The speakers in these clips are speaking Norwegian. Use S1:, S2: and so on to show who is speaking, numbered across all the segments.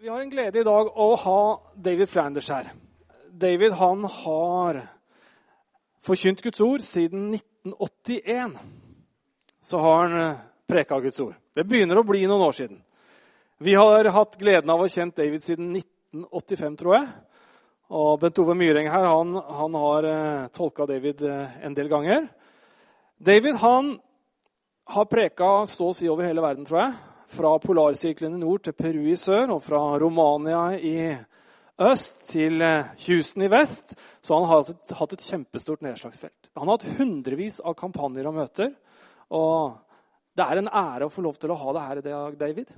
S1: Vi har en glede i dag å ha David Flanders her. David han har forkynt Guds ord siden 1981. Så har han eh, preka Guds ord. Det begynner å bli noen år siden. Vi har hatt gleden av å ha kjent David siden 1985, tror jeg. Og Bent Ove Myreng her, han, han har uh, tolka David uh, en del ganger. David han har preka så å si over hele verden, tror jeg. Fra polarsirkelen i nord til Peru i sør, og fra Romania i øst til uh, Houston i vest. Så han har hatt et kjempestort nedslagsfelt. Han har hatt hundrevis av kampanjer og møter. Og det er en ære å få lov til å ha deg her i dag, David.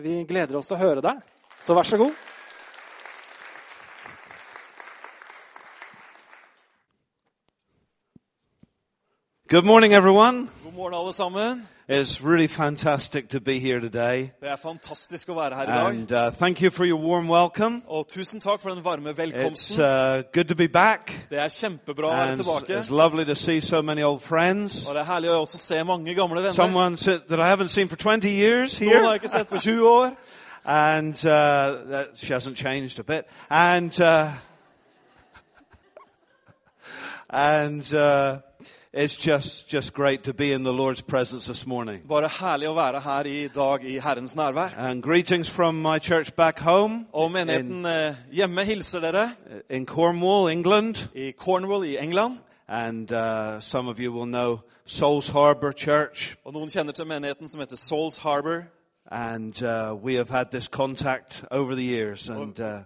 S1: Vi gleder oss til å høre deg. Så vær så god.
S2: Good morning, everyone.
S3: God morgen, alle sammen.
S2: It's really fantastic to be here today.
S3: Det er fantastisk å være her i dag.
S2: And uh, thank you for your warm welcome.
S3: Og tusen takk for den varme
S2: It's
S3: velkomsten.
S2: uh, good to be back.
S3: Det er kjempebra å være
S2: And it's,
S3: tilbake.
S2: it's lovely to see so many old friends.
S3: Og det er herlig å også se mange gamle venner.
S2: Someone sit- that I haven't seen for 20 years
S3: Noen har
S2: here.
S3: jeg ikke sett på 20 år.
S2: And uh, that, she hasn't changed a bit. And, uh, and uh, it's just, just great to be in the Lord's presence this morning.
S3: Bare herlig å være her i dag i Herrens nærvær.
S2: And greetings from my church back home
S3: Og menigheten eh, hjemme hilser dere
S2: in Cornwall, England.
S3: i Cornwall i England.
S2: And uh, some of you will know Souls Harbour Church.
S3: Og noen kjenner til menigheten som heter Souls Harbor.
S2: And uh, we have had this contact over the years, and uh,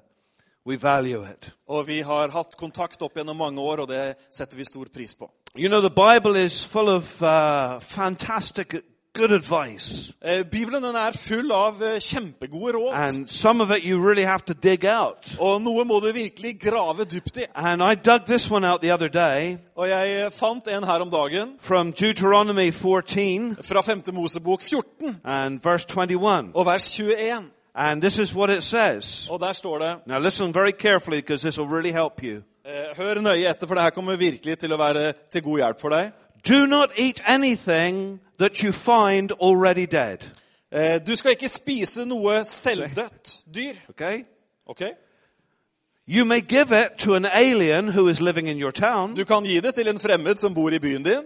S2: we value it.
S3: Og vi har hatt kontakt opp gjennom mange år, og det setter vi stor pris på.
S2: You know, the Bible is full of uh, fantastic, good advice.
S3: Eh, Bibelen er full av eh, kjempegode råd.
S2: And some of it you really have to dig out.
S3: Og noe må du virkelig grave dypt i.
S2: And I dug this one out the other day
S3: Og jeg eh, fant en her om dagen
S2: from Deuteronomy 14
S3: fra 5. Mosebok 14
S2: and verse 21.
S3: og vers 21.
S2: And this is what it says.
S3: Og der står det
S2: Now listen very carefully because this will really help you.
S3: Eh, Hør nøye etter, for det her kommer virkelig til å være til god hjelp for deg.
S2: Do not eat anything that you find already dead.
S3: Eh, Du skal ikke spise noe selvdødt dyr.
S2: Okay?
S3: Okay?
S2: You may give it to an alien who is living in your town,
S3: Du kan gi det til en fremmed som bor i byen din,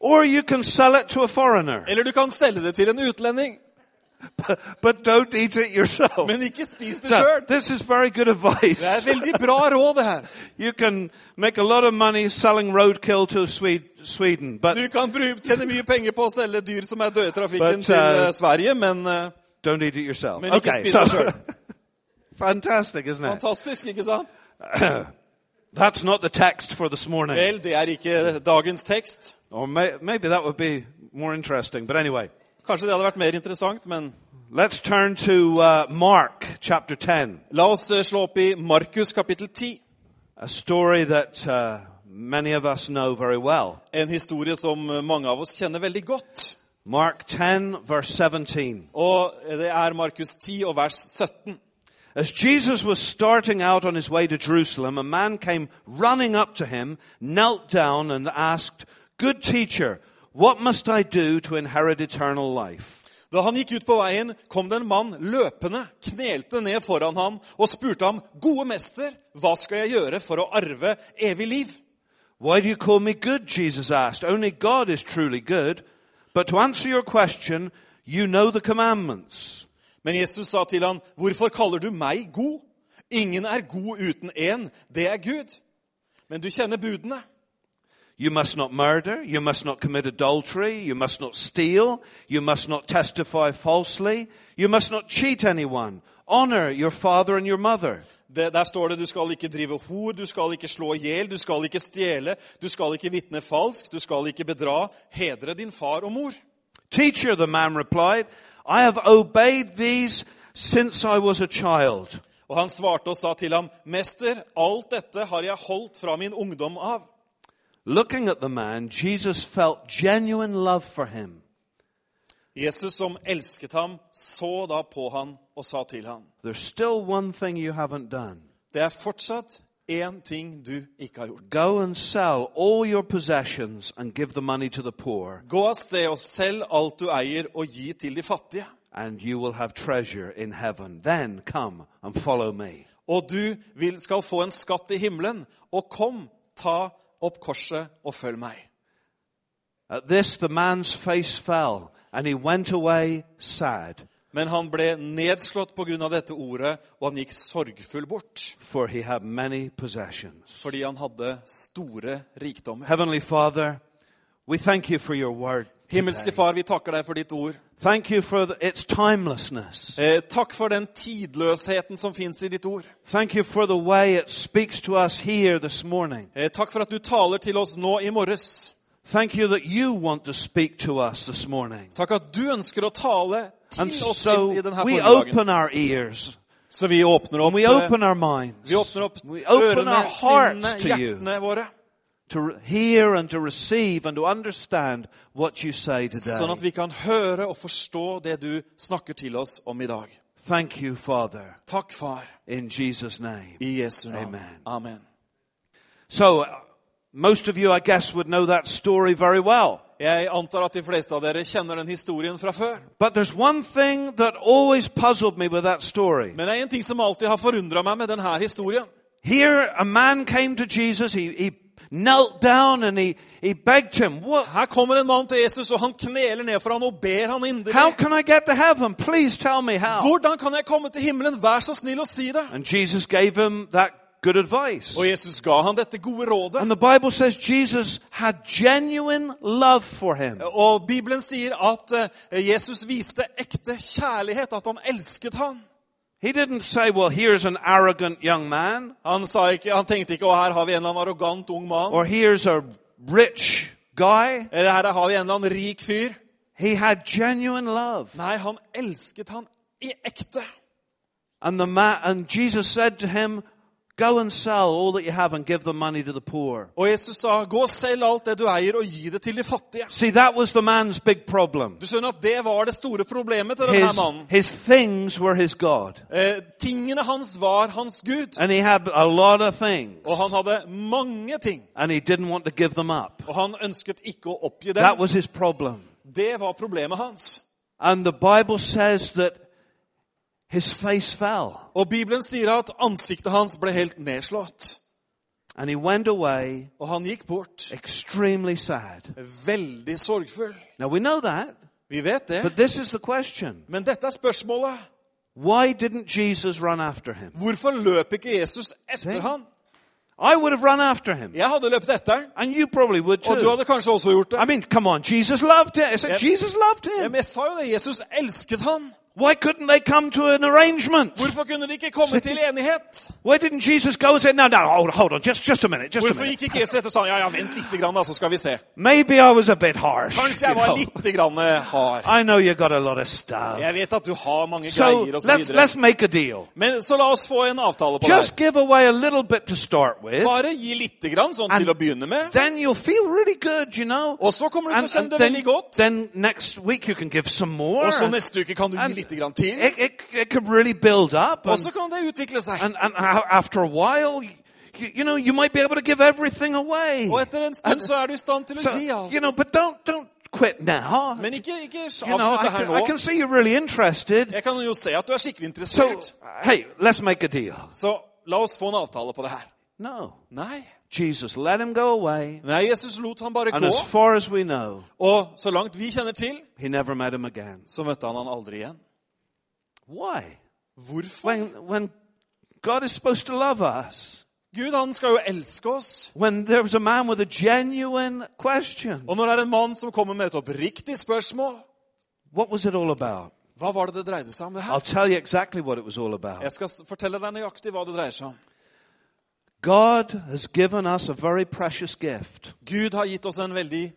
S2: or you can sell it to a foreigner.
S3: eller du kan selge det til en utlending.
S2: But don't eat it yourself.
S3: Men ikke spis det
S2: So,
S3: sjøl.
S2: this is very good
S3: Det er
S2: advice.
S3: veldig bra råd, det her.
S2: You can make a lot of money selling roadkill to Swede- Sweden, but
S3: Du kan tjene mye penger på å selge dyr som er døde i trafikken
S2: But,
S3: til
S2: uh,
S3: eh, Sverige, men eh,
S2: don't eat it yourself.
S3: Men ikke
S2: Okay,
S3: spis
S2: so
S3: det selv.
S2: fantastic, isn't it?
S3: fantastisk, ikke sant?
S2: That's not the text for this morning.
S3: Vel, det er ikke dagens tekst.
S2: Or may, maybe that would be more interesting. But anyway,
S3: Kanskje det hadde vært mer interessant, men
S2: let's turn to uh, Mark chapter 10,
S3: la oss eh, slå opp i Markus kapittel 10.
S2: a story that uh, many of us know very well.
S3: En historie som eh, mange av oss kjenner veldig godt.
S2: Mark 10, verse 17.
S3: Og det er Markus 10 og vers 17.
S2: As Jesus was starting out on his way to Jerusalem, a man came running up to him, knelt down, and asked, Good teacher, what must I do to inherit eternal life?
S3: Da han gikk ut på veien, kom det en mann løpende, knelte ned foran ham og spurte ham, 'Gode mester, hva skal jeg gjøre for å arve evig liv?'
S2: Why do you call me good? Jesus asked. Only God is truly good. But to answer your question, you know the commandments.
S3: Men Jesus sa til ham, 'Hvorfor kaller du meg god?' 'Ingen er god uten én, det er Gud.' Men du kjenner budene.
S2: You must not murder. You must not commit adultery. You must not steal. You must not testify falsely. You must not cheat anyone. Honor your father and your mother.
S3: Det, der står det du skal ikke drive hor, du skal ikke slå i hjel, du skal ikke stjele, du skal ikke vitne falskt, du skal ikke bedra. Hedre din far og mor.
S2: Teacher, the man replied, I have obeyed these since I was a child.
S3: Og han svarte og sa til ham, 'Mester, alt dette har jeg holdt fra min ungdom av.'
S2: Looking at the man, Jesus felt genuine love for him.
S3: Jesus, som elsket ham, så da på han og sa til ham,
S2: There's still one thing you haven't done.
S3: Det er fortsatt én ting du ikke har gjort.
S2: Go and sell all your possessions and give the money to the poor.
S3: Gå av sted og selg alt du eier, og gi til de fattige.
S2: and you will have treasure in heaven. Then come and follow me.
S3: Og du vil, skal få en skatt i himmelen. Og kom, ta opp korset og følg meg.
S2: At this, the man's face fell, and he went away sad,
S3: Men han ble nedslått pga. dette ordet, og han gikk sorgfull bort.
S2: for he had many possessions.
S3: Fordi han hadde store rikdommer.
S2: Heavenly Father, we thank you for your word.
S3: Himmelske. Far, vi takker deg for ditt ord.
S2: Thank you for the, its timelessness.
S3: Eh, takk for den tidløsheten som fins i ditt ord.
S2: Thank you for the way it speaks to us here this morning.
S3: Eh, takk for at du taler til oss nå i morges.
S2: Thank you that you want to speak to us this morning.
S3: Takk at du ønsker å tale til
S2: And
S3: oss
S2: so
S3: i, i denne
S2: we open our ears
S3: Så vi åpner opp,
S2: and we
S3: eh,
S2: open our minds.
S3: vi åpner opp
S2: We open
S3: ørene,
S2: our hearts
S3: sinnene, hjertene våre.
S2: To hear and to receive and to understand what you say
S3: Sånn at
S2: today.
S3: vi kan høre og forstå det du snakker til oss om i dag.
S2: Thank you, Father,
S3: Takk, Far,
S2: in Jesus' name.
S3: i Jesu navn.
S2: Amen.
S3: Amen.
S2: So, uh, most of you, I guess, would know that story very well.
S3: Jeg antar at de fleste av dere kjenner den historien fra før.
S2: But there's one thing that always puzzled me with that story.
S3: Men det er en ting som alltid har forundra meg med denne historien.
S2: Here, a man came to Jesus. He, he knelt down and he, he begged him, what,
S3: Her kommer en mann til Jesus, og han kneler ned for han og ber han
S2: How can I get to heaven? Please tell me how.
S3: Hvordan kan jeg komme til himmelen? Vær så snill og si det.
S2: And Jesus gave him that good advice.
S3: Og Jesus ga han dette gode rådet.
S2: And the Bible says Jesus had genuine love for him.
S3: Og Bibelen sier at eh, Jesus viste ekte kjærlighet, at han elsket han.
S2: He didn't say, well, here's an arrogant young man,
S3: Han, sa ikke, han tenkte ikke 'Å, her har vi en eller annen arrogant ung mann'.
S2: or here's a rich guy.
S3: Eller 'her har vi en eller annen rik fyr'.
S2: He had genuine love.
S3: Nei, han elsket han i ekte.
S2: And, the and Jesus said to him, go and sell all that you have and give the money to the poor.
S3: Og Jesus sa 'Gå og selg alt det du eier, og gi det til de fattige'.
S2: See, that was the man's big problem.
S3: Du skjønner at Det var det store problemet til denne
S2: His,
S3: mannen.
S2: his things were his God.
S3: Eh, tingene hans var hans Gud.
S2: And he had a lot of things.
S3: Og han hadde mange ting.
S2: And he didn't want to give them up.
S3: Og han ønsket ikke å oppgi
S2: That was his problem.
S3: Det var problemet hans.
S2: And the Bible says that his face fell.
S3: Og Bibelen sier at ansiktet hans ble helt nedslått.
S2: And he went away
S3: Og han gikk bort
S2: extremely sad.
S3: veldig sorgfull.
S2: Now we know that,
S3: Vi vet det.
S2: but this is the question.
S3: Men dette er spørsmålet.
S2: Why didn't Jesus run after him?
S3: Hvorfor løp ikke Jesus etter han?
S2: I would have run after him.
S3: Jeg hadde løpt etter han,
S2: And you probably would
S3: og du hadde kanskje også gjort det.
S2: I mean, come on, Jesus loved him. I said,
S3: jeg,
S2: Jesus loved him.
S3: Jeg, jeg sa jo det. Jesus elsket han.
S2: Why couldn't they come to an arrangement?
S3: Hvorfor kunne de ikke komme til enighet?
S2: Why didn't Jesus go and say, no, no, hold, hold on, just, just a minute, just a
S3: Hvorfor
S2: minute.
S3: gikk ikke Jesus etter og sa ja, ja, vent litt, grann, da, så skal vi se?
S2: Maybe I was a bit harsh.
S3: Kanskje jeg var
S2: know.
S3: litt grann eh, hard.
S2: I know you got a lot of stuff.
S3: Jeg vet at du har mange
S2: So
S3: greier og så
S2: let's,
S3: videre.
S2: let's make a deal.
S3: Men så la oss få en avtale på
S2: Just
S3: det.
S2: give away a little bit to start with.
S3: Bare gi litt grann, sånn
S2: And
S3: til å begynne med.
S2: Then you'll feel really good, you know.
S3: Og så kommer du til å kjenne
S2: and
S3: det veldig godt.
S2: then next week you can give some more.
S3: Og så neste uke kan du gi
S2: and
S3: grann til.
S2: it, it, it can really build up.
S3: Og
S2: And,
S3: så kan det utvikle seg.
S2: and, and after a while, you, you know, you might be able to give everything away.
S3: Og etter en stund så er du i stand til å
S2: So,
S3: gi alt.
S2: you know, but don't, don't quit now.
S3: Men ikke, ikke
S2: You know, I
S3: her
S2: can, I can
S3: nå.
S2: see you're really interested.
S3: Jeg kan jo se at du er skikkelig
S2: So,
S3: interessert.
S2: hey, let's make a deal.
S3: Så la oss få en avtale på det her.
S2: No.
S3: Nei.
S2: Jesus let him go away.
S3: Nei, Jesus lot han bare
S2: And
S3: gå.
S2: as far as we know,
S3: Og så langt vi kjenner til,
S2: he never met him again.
S3: så møtte han han aldri igjen.
S2: Why?
S3: Hvorfor?
S2: When, when God is supposed to love us.
S3: Gud, han skal jo elske oss.
S2: When there was a man with a genuine question.
S3: Og når det er en mann som kommer med et oppriktig spørsmål,
S2: What was it all about?
S3: hva var det det dreide seg om det
S2: I'll tell you exactly what it was all about.
S3: Jeg skal fortelle deg nøyaktig hva det dreier seg om.
S2: God has given us a very precious gift.
S3: Gud har gitt oss en veldig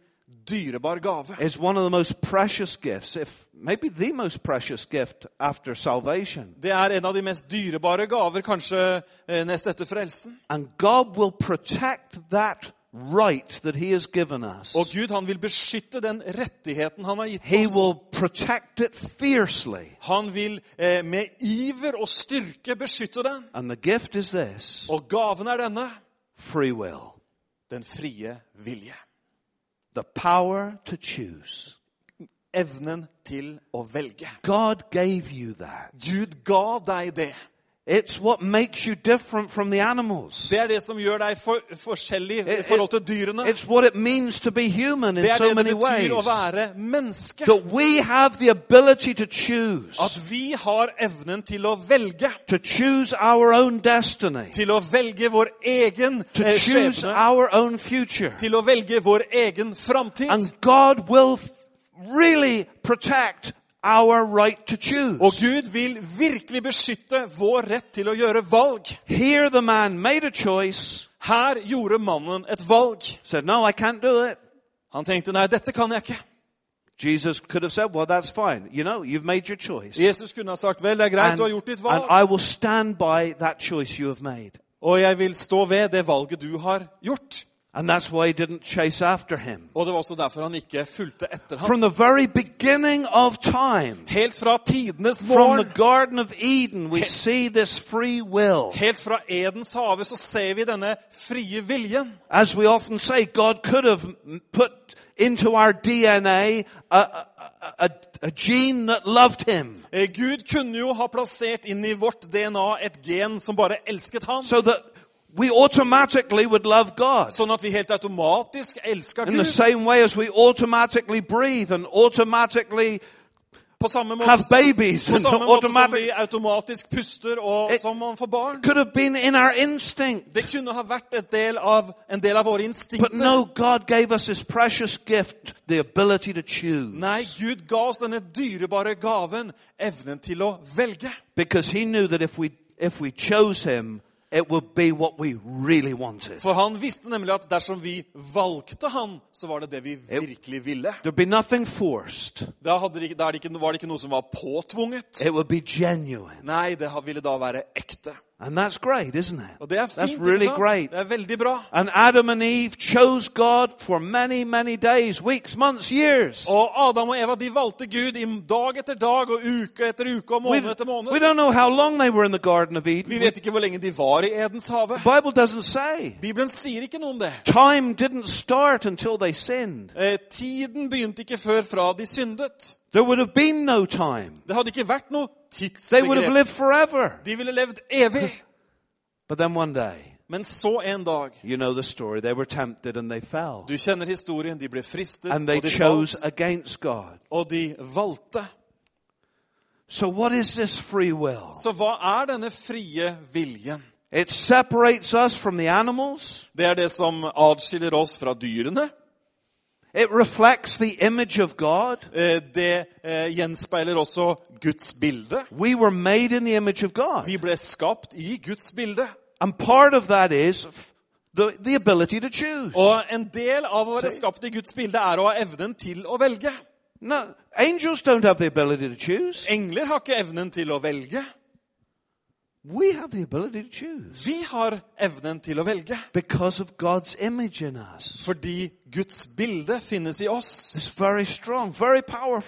S3: dyrebar gave.
S2: It's one of the most precious gifts, if maybe the most precious gift after salvation.
S3: Det er en av de mest dyrebare gaver, kanskje eh, nest etter frelsen.
S2: And God will protect that right that He has given us.
S3: Og Gud han vil beskytte den rettigheten han har gitt
S2: He
S3: oss.
S2: will protect it fiercely.
S3: Han vil eh, med iver og styrke beskytte den.
S2: And the gift is this
S3: Og gaven er denne
S2: free will,
S3: den frie vilje.
S2: The power to choose.
S3: evnen til å velge.
S2: God gave you that.
S3: Gud ga deg det.
S2: It's what makes you different from the animals.
S3: Det er det som gjør deg for, forskjellig i forhold til dyrene.
S2: It's what it means to be human in
S3: Det er
S2: so
S3: det det
S2: many
S3: betyr å være menneske.
S2: That we have the ability to choose,
S3: At vi har evnen til å velge.
S2: to choose our own destiny,
S3: Til å velge vår egen
S2: to
S3: eh,
S2: choose
S3: skjebne.
S2: our own future.
S3: Til å velge vår egen framtid.
S2: And God will really protect our right to choose.
S3: Og Gud vil virkelig beskytte vår rett til å gjøre valg.
S2: Here the man made a choice,
S3: Her gjorde mannen et valg.
S2: said, No, I can't do it.
S3: Han tenkte nei, dette kan jeg ikke.
S2: Jesus could have said, Well, that's fine. You know, you've made your choice.
S3: Jesus kunne ha sagt vel, det er greit,
S2: And,
S3: du har gjort ditt
S2: and
S3: valg.
S2: I will stand by that choice you have made.
S3: Og jeg vil stå ved det valget du har gjort.
S2: And that's why he didn't chase after him.
S3: Og det var også derfor han ikke fulgte etter ham.
S2: From the very beginning of time,
S3: Helt fra tidenes
S2: from the Garden of Eden, we see this free will.
S3: helt fra Edens have så ser vi denne frie viljen.
S2: As we often say, God could have put into our DNA a, a, a, a gene that loved him
S3: Eh, Gud kunne jo ha plassert inn i vårt DNA et gen som bare elsket ham.
S2: so that we automatically would love God.
S3: Sånn at vi helt automatisk elsker
S2: In the same way as we automatically breathe and automatically
S3: På samme måte,
S2: have babies
S3: på samme måte som vi automatisk puster og
S2: It-
S3: som man får barn.
S2: could have been in our instinct.
S3: Det kunne ha vært del av, en del av våre
S2: But
S3: instinkter.
S2: no, God gave us this precious gift, the ability to choose.
S3: Nei, Gud ga oss denne dyrebare gaven, evnen til å velge.
S2: Because he knew that if we if we chose him, it would be what we really wanted.
S3: For han visste nemlig at dersom vi valgte han, så var det det vi virkelig ville.
S2: There'd be nothing forced.
S3: Da, hadde det, det ikke, var det ikke noe som var påtvunget.
S2: It would be genuine.
S3: Nei, det ville da være ekte.
S2: And that's great, isn't it?
S3: Og det er
S2: That's
S3: fint,
S2: really
S3: ikke sant?
S2: great.
S3: Det er veldig bra.
S2: And Adam and Eve chose God for many, many days, weeks, months, years.
S3: Og Adam og Eva de valgte Gud i dag etter dag og uke etter uke og måned etter måned.
S2: we don't know how long they were in the Garden of Eden.
S3: Vi vet ikke hvor lenge de var i Edens hage.
S2: The Bible doesn't say.
S3: Bibelen sier ikke noe om det.
S2: Time didn't start until they sinned.
S3: Eh, tiden begynte ikke før fra de syndet.
S2: There would have been no time.
S3: Det hadde ikke vært noe tidsbegrep.
S2: lived forever.
S3: De ville levd evig.
S2: But then one day,
S3: Men så en dag
S2: you know the story, they were tempted and they fell.
S3: Du kjenner historien. De ble fristet,
S2: And they
S3: og de
S2: chose
S3: falt,
S2: against God.
S3: og de valgte.
S2: So what is this free will?
S3: Så hva er denne frie viljen?
S2: It separates us from the animals.
S3: Det er det som adskiller oss fra dyrene.
S2: It reflects the image of God.
S3: Eh, Det eh, gjenspeiler også Guds bilde.
S2: We were made in the image of God.
S3: Vi ble skapt i Guds bilde.
S2: And part of that is the, the ability to choose.
S3: Og en del av å være skapt i Guds bilde er å ha evnen til å velge.
S2: No, angels don't have the ability to choose.
S3: Engler har ikke evnen til å velge.
S2: We have the ability to choose
S3: Vi har evnen til å velge. Fordi Guds bilde finnes i oss.
S2: Very strong, very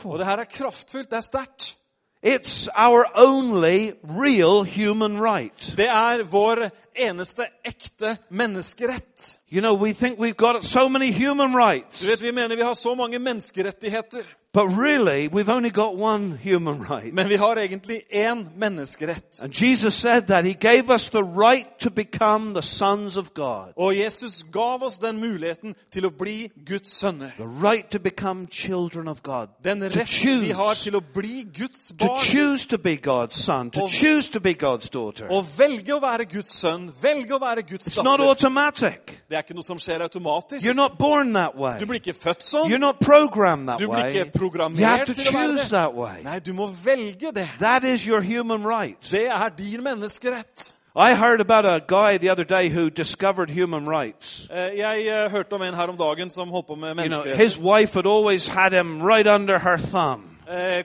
S3: Og det her er kraftfullt, det er sterkt.
S2: It's our only real human right.
S3: Det er vår eneste ekte menneskerett.
S2: You know, we think we've got so many human rights,
S3: Du vet, Vi mener vi har så mange menneskerettigheter,
S2: but really, we've only got one human right.
S3: men vi har egentlig én menneskerett.
S2: And Jesus said that He gave us the right to become the sons of God,
S3: Og Jesus gav oss den muligheten til å bli Guds sønner.
S2: the right to become children of God,
S3: Den
S2: to
S3: rett vi har
S2: choose,
S3: til å bli Guds
S2: to choose to be God's son, to
S3: Og-
S2: choose to be God's daughter.
S3: Å velge å være Guds sønn, velge å være Guds
S2: It's not automatic.
S3: Det er ikke noe som skjer automatisk.
S2: You're not born that way.
S3: Du blir ikke født sånn.
S2: You're not programmed that
S3: Du blir
S2: way.
S3: Ikke
S2: You have to
S3: til å være
S2: choose
S3: det.
S2: that way.
S3: Nei, du må velge det.
S2: That is your human right.
S3: Det er din menneskerett.
S2: I heard about a guy the other day who discovered human rights.
S3: Eh, Jeg eh, hørte om en her om dagen som holdt på med
S2: You know, his wife had always had him right under her thumb,
S3: Eh,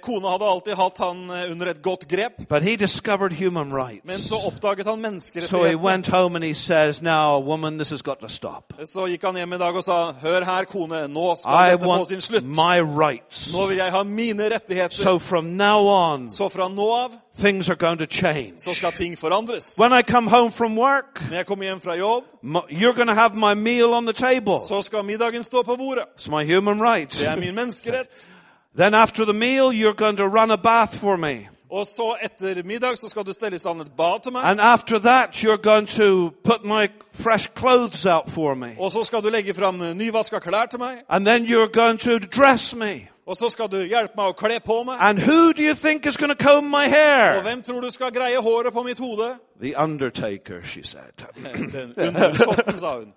S3: Kona hadde alltid hatt han eh, under et godt grep, men så oppdaget han menneskerettighetene.
S2: went home and he says, "Now, woman, this has got to stop.
S3: Så gikk han hjem i dag og sa, hør her, kone, nå skal
S2: I
S3: dette få sin slutt. Nå vil jeg ha mine rettigheter.
S2: So on,
S3: Så fra nå av
S2: things are going to change.
S3: så skal ting forandres.
S2: When I come home from work,
S3: Når jeg kommer hjem fra jobb,
S2: you're going to have my meal on the table.
S3: så skal middagen stå på bordet.
S2: It's my human right.
S3: Det er min menneskerett.
S2: Then after the meal, you're going to run a bath for me.
S3: Og så etter middag så skal du stelle i stand et bad til meg.
S2: And after that, you're going to put my fresh clothes out for me.
S3: Og så skal du legge fram nyvaska klær til meg.
S2: And then you're going to dress me.
S3: Og så skal du hjelpe meg å kle på meg.
S2: And who do you think is going to comb my
S3: Og
S2: hair?
S3: hvem tror du skal greie håret på mitt hode?
S2: The undertaker, she said.
S3: Den undersåtten, sa hun.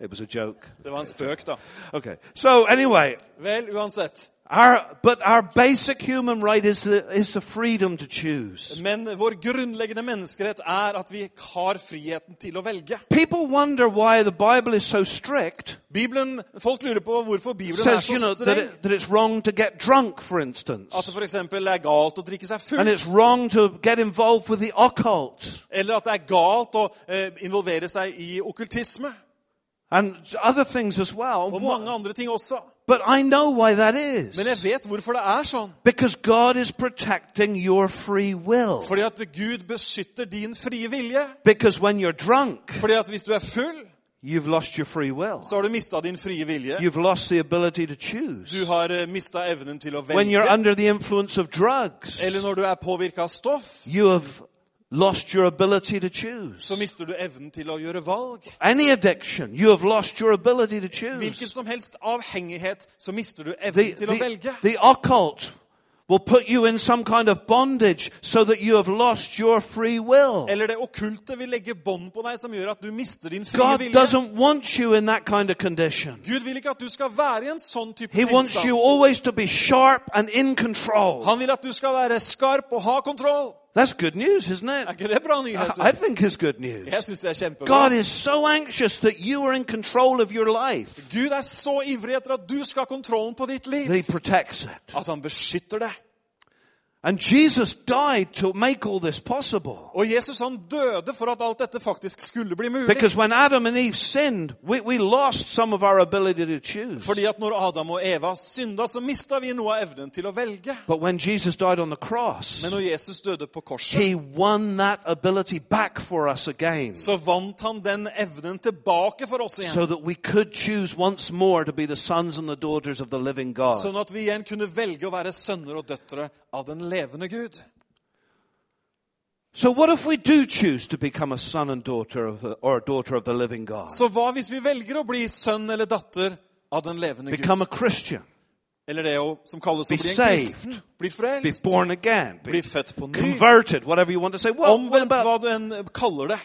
S2: It was a joke.
S3: Det var en spøk, da.
S2: Okay. So anyway,
S3: Vel, uansett.
S2: our, but our basic human right is the, is the freedom to choose.
S3: Men vår grunnleggende menneskerett er at vi har friheten til å velge.
S2: People wonder why the Bible is so strict.
S3: Bibelen, Folk lurer på hvorfor Bibelen er
S2: says,
S3: så
S2: you know, that, it, that it's wrong to get drunk, for
S3: At det for eksempel er galt å drikke seg
S2: And it's wrong to get involved with the occult.
S3: Eller at det er galt å eh, involvere seg i okkultisme.
S2: And other things as well.
S3: Og mange andre ting også.
S2: But I know why that is.
S3: Men jeg vet hvorfor det er sånn.
S2: Because God is protecting your free will.
S3: Fordi at Gud beskytter din frie vilje.
S2: Because when you're drunk,
S3: Fordi at hvis du er full,
S2: you've lost your free will.
S3: så har du mista din frie vilje.
S2: You've lost the ability to choose.
S3: Du har mista evnen til å
S2: When you're under the influence of drugs,
S3: Eller når du er påvirka av stoff,
S2: you have lost your ability to choose.
S3: så mister du evnen til å gjøre valg.
S2: Any addiction, you have lost your ability to
S3: Hvilken
S2: choose.
S3: som helst avhengighet, så mister du
S2: The,
S3: evnen til å
S2: the,
S3: velge.
S2: the occult will put you in some kind of bondage so that you have lost your free will.
S3: Eller det okkulte vil legge bånd på deg som gjør at du mister din frie
S2: God
S3: vilje.
S2: doesn't want you in that kind of condition.
S3: Gud vil ikke at du skal være i en sånn type
S2: He wants you always to be sharp and in control.
S3: Han vil at du skal være skarp og ha kontroll.
S2: That's good news, isn't it?
S3: det
S2: I
S3: nyheter?
S2: think it's good news.
S3: Jeg syns det er kjempebra.
S2: God is so anxious that you are in control of your life
S3: Gud er så ivrig etter at du skal ha kontrollen på ditt liv,
S2: that He protects it.
S3: at han beskytter deg.
S2: And Jesus died to make all this possible.
S3: Og Jesus han døde for at alt dette faktisk skulle bli mulig.
S2: Because when Adam and Eve sinned, we, we lost some of our ability to choose.
S3: Fordi at når Adam og Eva synda, så mista vi noe av evnen til å velge.
S2: But when Jesus died on the cross,
S3: Men når Jesus døde på korset,
S2: He won that ability back for us again.
S3: så vant han den evnen tilbake for oss
S2: So
S3: igjen.
S2: that we could choose once more to be the sons and the daughters of the living God.
S3: Sånn at vi igjen kunne velge å være sønner og døtre av den levende Gud.
S2: So what if we do choose to become a son and daughter of the, or a daughter of the living God?
S3: Så hva hvis vi velger å bli sønn eller datter av den levende
S2: Become a
S3: Gud?
S2: Christian,
S3: Eller det å, som kalles å bli en kristen. Bli
S2: be
S3: frelst.
S2: born again,
S3: Bli født på ny.
S2: converted, whatever you want to say. Well,
S3: Omvendt hva du enn kaller det.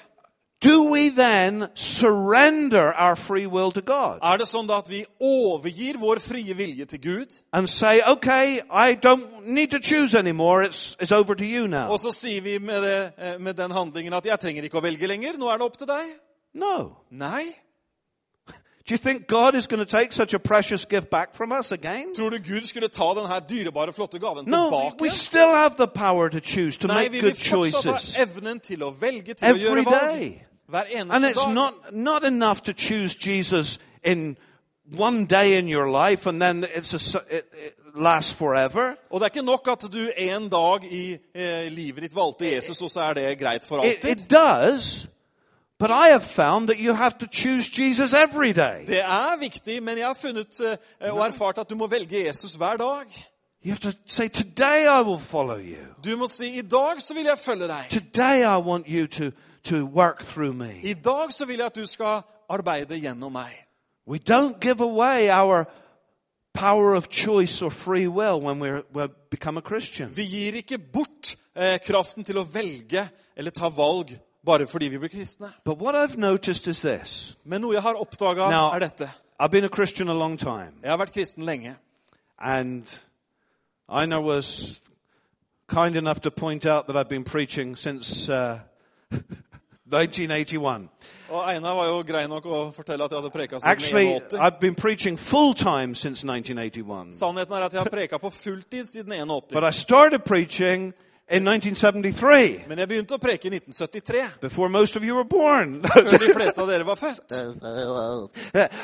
S2: Do we then surrender our free will to God
S3: Er det sånn at vi overgir vår frie vilje til Gud,
S2: and say, okay, I don't need to choose anymore. It's, it's over to you now.
S3: og så sier vi med, det, eh, med den handlingen at 'jeg trenger ikke å velge lenger', nå er det opp til deg?
S2: No.
S3: Nei.
S2: Do you think God is going to take such a precious gift back from us again?
S3: Tror du Gud skulle ta denne dyrebare, flotte gaven
S2: No,
S3: tilbake?
S2: we still have the power to choose, to
S3: Nei,
S2: make
S3: vi vil
S2: good
S3: fortsatt
S2: choices.
S3: ha evnen til å velge, til
S2: Every
S3: å gjøre valg.
S2: day.
S3: Hver
S2: And it's
S3: dag.
S2: not, not enough to choose Jesus in one day in your life and then it's a, it, it lasts forever.
S3: Og det er ikke nok at du en dag i eh, livet ditt valgte Jesus, og så er det greit for
S2: It,
S3: alltid.
S2: it does, but I have found that you have to choose Jesus every day.
S3: Det er viktig, men jeg har funnet eh, og erfart at du må velge Jesus hver dag.
S2: You have to say, today I will follow you.
S3: Du må si 'i dag så vil jeg følge deg'.
S2: Today I want you to, to work through me.
S3: I dag så vil jeg at du skal arbeide gjennom meg.
S2: We don't give away our power of choice or free will when we become a Christian.
S3: Vi gir ikke bort eh, kraften til å velge eller ta valg bare fordi vi blir kristne.
S2: But what I've noticed is this.
S3: Men noe jeg har oppdaga,
S2: Now-
S3: er dette.
S2: I've been a Christian a long time.
S3: Jeg har vært kristen lenge.
S2: And Ina was kind enough to point out that I've been preaching since uh, 1981.
S3: Og Einar var jo grei nok å fortelle at jeg hadde preka siden
S2: Actually, I've been preaching full time since 1981.
S3: Sannheten er at jeg har preka på fulltid siden 81.
S2: But I started preaching in 1973,
S3: Men jeg begynte å preke i 1973.
S2: before most of you were born.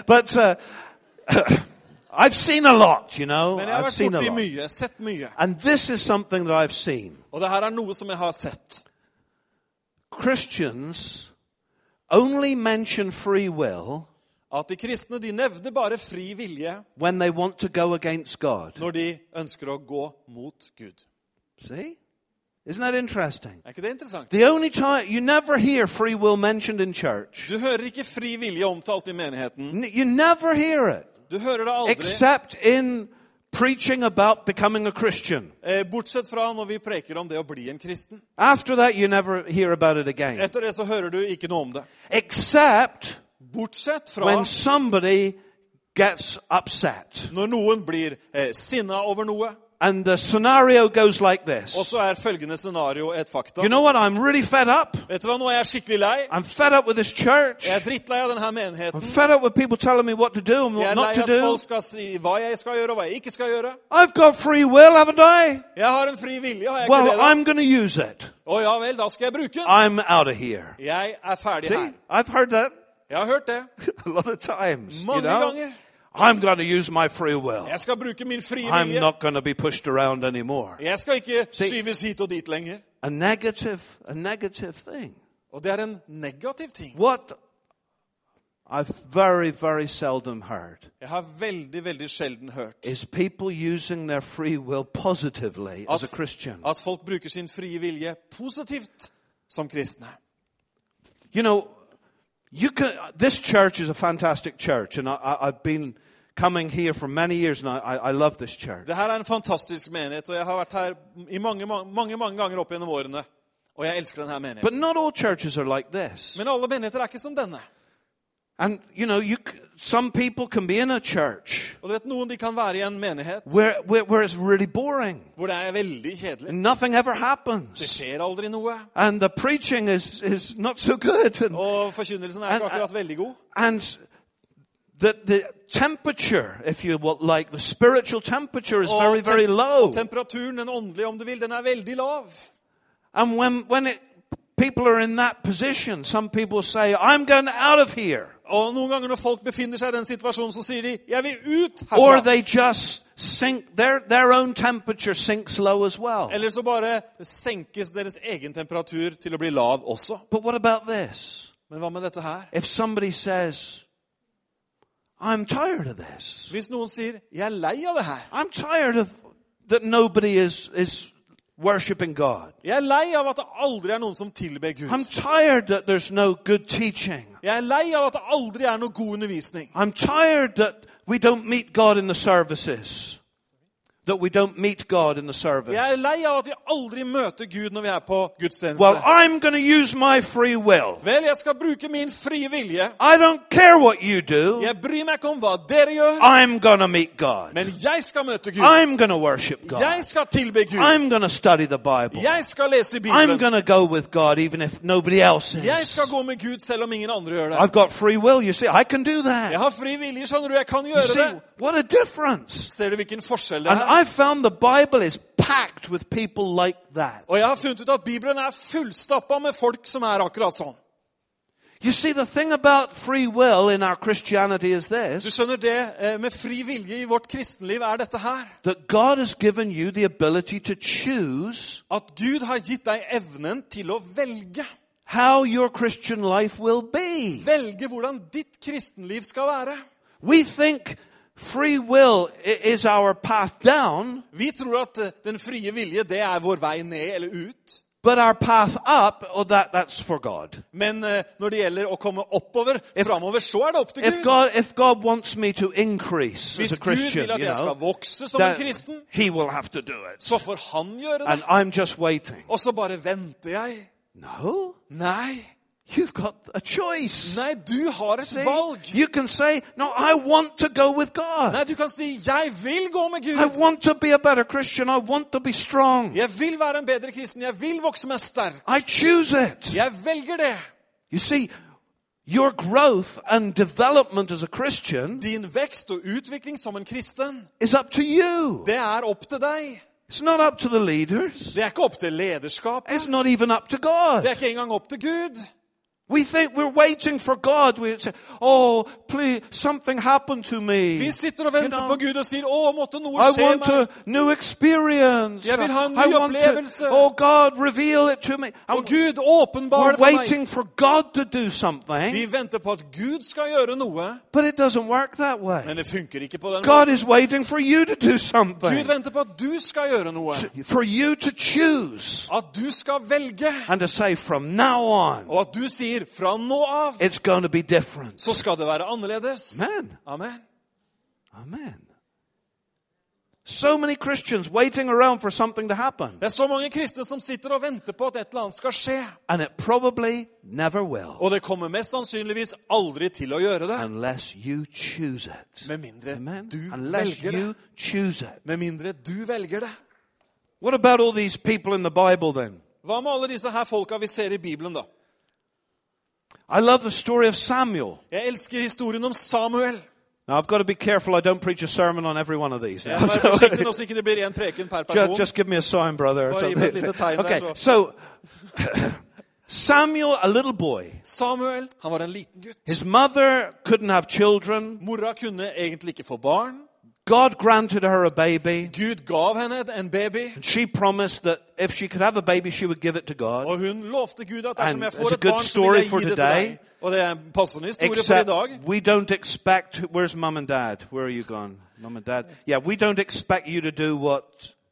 S2: But uh, I've seen a lot, you know. I've seen a lot. And this is something that I've seen.
S3: Og det her er noe som jeg har sett.
S2: Christians only mention free will
S3: at de kristne de nevner bare fri vilje
S2: when they want to go against God.
S3: når de ønsker å gå mot Gud.
S2: See? Isn't that interesting?
S3: Er ikke det interessant?
S2: The only time you never hear free will mentioned in church.
S3: Du hører ikke fri vilje omtalt i menigheten.
S2: N- You never hear it
S3: Du hører det aldri,
S2: except in preaching about becoming a Christian.
S3: eh, bortsett fra når vi preker om det å bli en kristen.
S2: After that, you never hear about it again.
S3: Etter det så hører du ikke noe om det.
S2: Except
S3: Bortsett fra
S2: when somebody gets upset.
S3: når noen blir eh, sinna over noe.
S2: And the scenario goes like
S3: Og
S2: this.
S3: så er følgende scenario et.
S2: You know what? I'm really fed up.
S3: Vet du hva, Nå er jeg skikkelig lei.
S2: I'm fed up with this church.
S3: Jeg er drittlei av denne
S2: I'm fed up with people telling me what to do and
S3: Jeg
S2: what
S3: er
S2: not
S3: lei
S2: to
S3: at
S2: do.
S3: folk skal si hva jeg skal gjøre og hva jeg ikke skal gjøre.
S2: I've got free will, haven't I?
S3: Jeg har en fri vilje, har jeg ikke
S2: Well,
S3: det?
S2: I'm going to use it.
S3: Å ja vel, da skal jeg bruke den.
S2: I'm out of here.
S3: Jeg er ferdig
S2: See,
S3: her.
S2: I've heard that
S3: Jeg har hørt det
S2: a lot of times. You know,
S3: ganger.
S2: I'm going to use my free will.
S3: Jeg skal bruke min frie
S2: I'm
S3: vilje.
S2: not going to be pushed around anymore.
S3: Jeg skal ikke
S2: See-
S3: skyves hit og dit lenger.
S2: A negative, a negative thing.
S3: Og det er en negativ ting.
S2: What I've very, very seldom heard
S3: Jeg har veldig, veldig sjelden hørt
S2: is people using their free will positively as a Christian.
S3: at folk bruker sin frie vilje positivt som kristne.
S2: You know, you can. This church is a fantastic church, and I, I've been coming here for many years, and I, I love this church.
S3: Det här er en fantastisk menighet, og jeg har vært her i mange, mange, många gånger ganger opp gjennom årene. Og jeg elsker denne menigheten.
S2: But not all churches are like this.
S3: Men alle menigheter er ikke som denne.
S2: And you know, you some people can be in a church
S3: Og du vet, Noen de kan være i en menighet
S2: where where, where it's really boring,
S3: hvor det er veldig kjedelig.
S2: and nothing ever
S3: Det
S2: happens,
S3: skjer aldri noe.
S2: and the preaching is is not so good, and
S3: Og forkynnelsen er ikke akkurat veldig god.
S2: and the the temperature, if you will, like the spiritual temperature, is very
S3: tem-
S2: very low.
S3: og temperaturen, den åndelige om du vil, den er veldig lav.
S2: And when, when it, people are in that position, some people say, I'm going out of here.
S3: Og noen ganger når folk befinner seg i den situasjonen, så sier de 'Jeg vil ut
S2: Or
S3: herfra'.
S2: they just sink, their, their own temperature sinks low as well.
S3: Eller så bare senkes deres egen temperatur til å bli lav også.
S2: But what about this?
S3: Men hva med dette her?
S2: If somebody says, I'm tired of this.
S3: Hvis noen sier 'Jeg er lei av det her',
S2: I'm tired of that nobody is, is worshiping God.
S3: 'Jeg er lei av at det aldri er noen som tilber
S2: I'm
S3: Gud',
S2: tired that there's no good teaching.
S3: 'Jeg er lei av at det aldri er noe god undervisning',
S2: I'm tired that we don't meet God in the services. That we don't meet God in the service.
S3: 'Jeg er lei av at vi aldri møter Gud når vi er på gudstjeneste'.
S2: Well, I'm going to use my free will.
S3: Vel, jeg skal bruke min frie vilje.
S2: I don't care what you do.
S3: Jeg bryr meg ikke om hva dere gjør,
S2: I'm going to meet God.
S3: men jeg skal møte Gud.
S2: I'm going to worship God.
S3: Jeg skal tilbe Gud.
S2: I'm going to study the Bible.
S3: Jeg skal lese
S2: I'm going to go with God even if nobody else
S3: Jeg
S2: is.
S3: skal gå med Gud selv om ingen andre gjør det.
S2: I've got free will. You see, I can do
S3: Jeg
S2: that.
S3: har fri vilje, skjønner du. Jeg kan
S2: You
S3: gjøre
S2: see,
S3: det.
S2: What a difference.
S3: Ser du hvilken forskjell det
S2: And
S3: er?
S2: I found the Bible is packed with people like that.
S3: Og jeg har funnet ut at Bibelen er fullstappa med folk som er akkurat sånn.
S2: You see, the thing about free will in our Christianity is
S3: Du
S2: this
S3: skjønner det, eh, Med fri vilje i vårt kristenliv er dette her.
S2: that God has given you the ability to choose
S3: At Gud har gitt deg evnen til å velge.
S2: how your Christian life will be.
S3: Velge hvordan ditt kristenliv skal være.
S2: We think free will is our path down,
S3: Vi tror at eh, den frie vilje det er vår vei ned eller ut.
S2: but our path up, oh, that, that's for God.
S3: Men uh, når det gjelder å komme oppover, framover, så er det opp til
S2: If
S3: Gud.
S2: God, if God wants me to increase as
S3: Hvis
S2: Christian,
S3: Gud vil at jeg skal
S2: know,
S3: vokse som en kristen,
S2: He will have to do it.
S3: så får han gjøre
S2: And
S3: det.
S2: I'm just waiting.
S3: Og så bare venter jeg.
S2: No,
S3: Nei.
S2: You've got a choice.
S3: Nei, du har et
S2: See?
S3: valg.
S2: You can say, No, I want to go with God.
S3: Nei, du kan si 'Jeg vil gå med
S2: I
S3: Gud'.
S2: want to be a better Christian. I want to be strong.
S3: Jeg vil være en bedre kristen. Jeg vil vokse meg sterk.
S2: I choose it.
S3: Jeg velger det.
S2: You see, your growth and development as a Christian
S3: Din vekst og utvikling som en kristen,
S2: is up to you.
S3: det er opp til deg.
S2: It's not up to the leaders.
S3: Det er ikke opp til lederskapet.
S2: It's not even up to God.
S3: Det er ikke engang opp til Gud.
S2: We think we're waiting for God. We say, "Oh, please, something happened to me.
S3: Vi sitter
S2: You know,
S3: på Gud og sier 'Å, måtte noe
S2: I want a new experience.
S3: Jeg vil ha en ny
S2: I want to, oh God, reveal it to me. And
S3: Gud, åpenbar
S2: we're
S3: det for meg.
S2: waiting for God to do something,
S3: Vi venter på at Gud skal gjøre noe,
S2: but it doesn't work that way.
S3: men det funker ikke på den
S2: God
S3: måten.
S2: is waiting for you to do
S3: Gud
S2: something,
S3: på at du skal gjøre noe.
S2: for you to choose,
S3: At du skal velge.
S2: and to say from now on,
S3: Og at du sier fra nå av
S2: it's going to be different.
S3: så skal det være annerledes.
S2: Amen.
S3: Amen.
S2: Amen. So many Christians waiting around for something to happen,
S3: Det er så mange kristne som sitter og venter på at et eller annet skal skje.
S2: and it probably never will
S3: Og det kommer mest sannsynligvis aldri til å gjøre det.
S2: unless you choose it.
S3: Med mindre
S2: Amen.
S3: du
S2: Unless
S3: velger
S2: you
S3: det.
S2: choose it.
S3: Med mindre du velger det.
S2: What about all these people in the Bible then?
S3: Hva med alle disse her folka vi ser i Bibelen, da?
S2: I love the story of Samuel.
S3: Jeg elsker historien om Samuel.
S2: Now I've got to be careful I don't preach a sermon on every one of these. Now.
S3: må være forsiktig nå så ikke det blir én per
S2: just, just give me a sign, brother. Or
S3: Bare gi meg et
S2: something.
S3: lite tegn der,
S2: Okay, so Samuel, a little boy,
S3: Samuel han var en liten gutt.
S2: his mother couldn't have children.
S3: Mora kunne egentlig ikke få barn.
S2: God granted her a baby.
S3: Gud gav henne en baby.
S2: And she promised that if she could have a baby, she would give it to God.
S3: Og hun lovte Gud at dersom
S2: And
S3: jeg
S2: it's
S3: får
S2: a
S3: et
S2: good
S3: barn, så
S2: story
S3: vil jeg
S2: for
S3: gi det til
S2: today.
S3: deg. Og det er en passende historie for i
S2: Except
S3: dag.
S2: we don't expect. Where's mum and dad? Where are you gone? Mum and dad? Yeah, we don't expect you to do what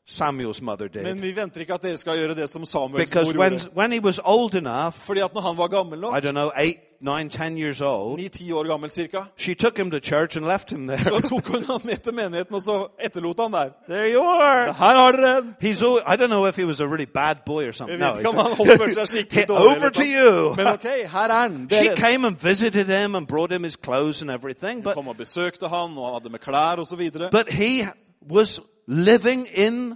S2: Samuel's mother did.
S3: Men vi venter ikke at dere skal gjøre det som Samuels mor
S2: Because when,
S3: gjorde.
S2: when he was old enough,
S3: Fordi at når han var gammel
S2: I don't know, eight, nine, ten years old,
S3: ni-ti år gammel cirka,
S2: she took him to church and left him
S3: så
S2: there.
S3: tok hun ham med til menigheten, og så etterlot han der.
S2: there you are.
S3: Her har dere en.
S2: He's. al- I don't know if he was a really bad boy or something.
S3: Jeg
S2: No,
S3: vet ikke om
S2: he's-
S3: han oppførte seg skikkelig dårlig.
S2: over to you.
S3: Men ok, her er den.
S2: She came and visited him and brought him his clothes and everything, but
S3: Kom og besøkte han, og han hadde med klær og så videre.
S2: but he was living in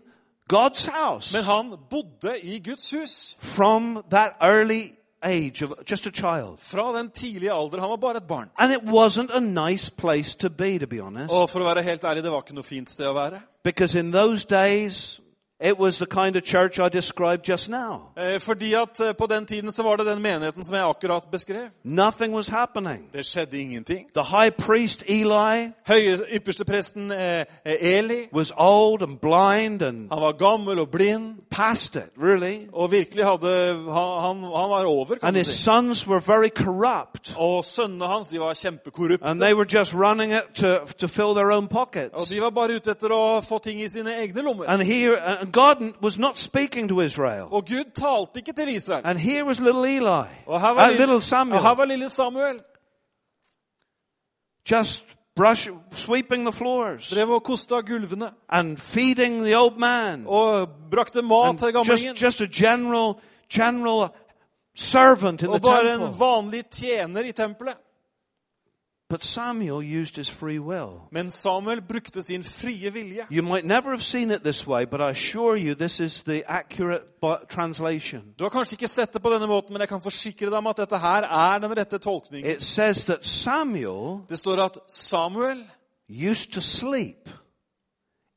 S2: God's house
S3: Men han bodde i Guds hus.
S2: from that early age of just a child.
S3: Fra den tidlige alder. Han var bare et barn.
S2: And it wasn't a nice place to be, to be honest.
S3: Og for å være helt ærlig, det var ikke noe fint sted å være.
S2: Because in those days, it was the kind of church I described just now.
S3: Eh, Fordi at eh, på den tiden så var det den menigheten som jeg akkurat beskrev.
S2: Nothing was happening.
S3: Det skjedde ingenting.
S2: The high priest Eli
S3: Høye eh, Eli,
S2: was old and blind and
S3: han var gammel og blind.
S2: past it, really.
S3: Og virkelig hadde Han, han, var over, kan
S2: And
S3: du
S2: his
S3: si.
S2: sons were very corrupt.
S3: Og sønnene hans de var
S2: And
S3: kjempekorrupte.
S2: they were just running it to, to fill their own pockets.
S3: Og de var bare ute etter å få ting i sine egne lommer.
S2: And here, and God was not speaking to Israel.
S3: Og Gud talte ikke til Israel.
S2: And here was little Eli,
S3: Og her
S2: uh,
S3: var,
S2: little
S3: lille, og her
S2: Samuel,
S3: var lille Samuel.
S2: just brush, sweeping the floors
S3: Drev og kosta gulvene.
S2: and feeding the old man.
S3: Og brakte mat
S2: And
S3: til
S2: just,
S3: gamlingen.
S2: just a general, general servant in the
S3: Og bare en vanlig tjener i tempelet.
S2: But Samuel used his free will.
S3: Men Samuel brukte sin frie vilje.
S2: You might never have seen it this way, but I assure you this is the accurate translation.
S3: Du har kanskje ikke sett det på denne måten, men jeg kan forsikre deg om at dette her er den rette tolkningen.
S2: It says that Samuel
S3: Det står at Samuel
S2: used to sleep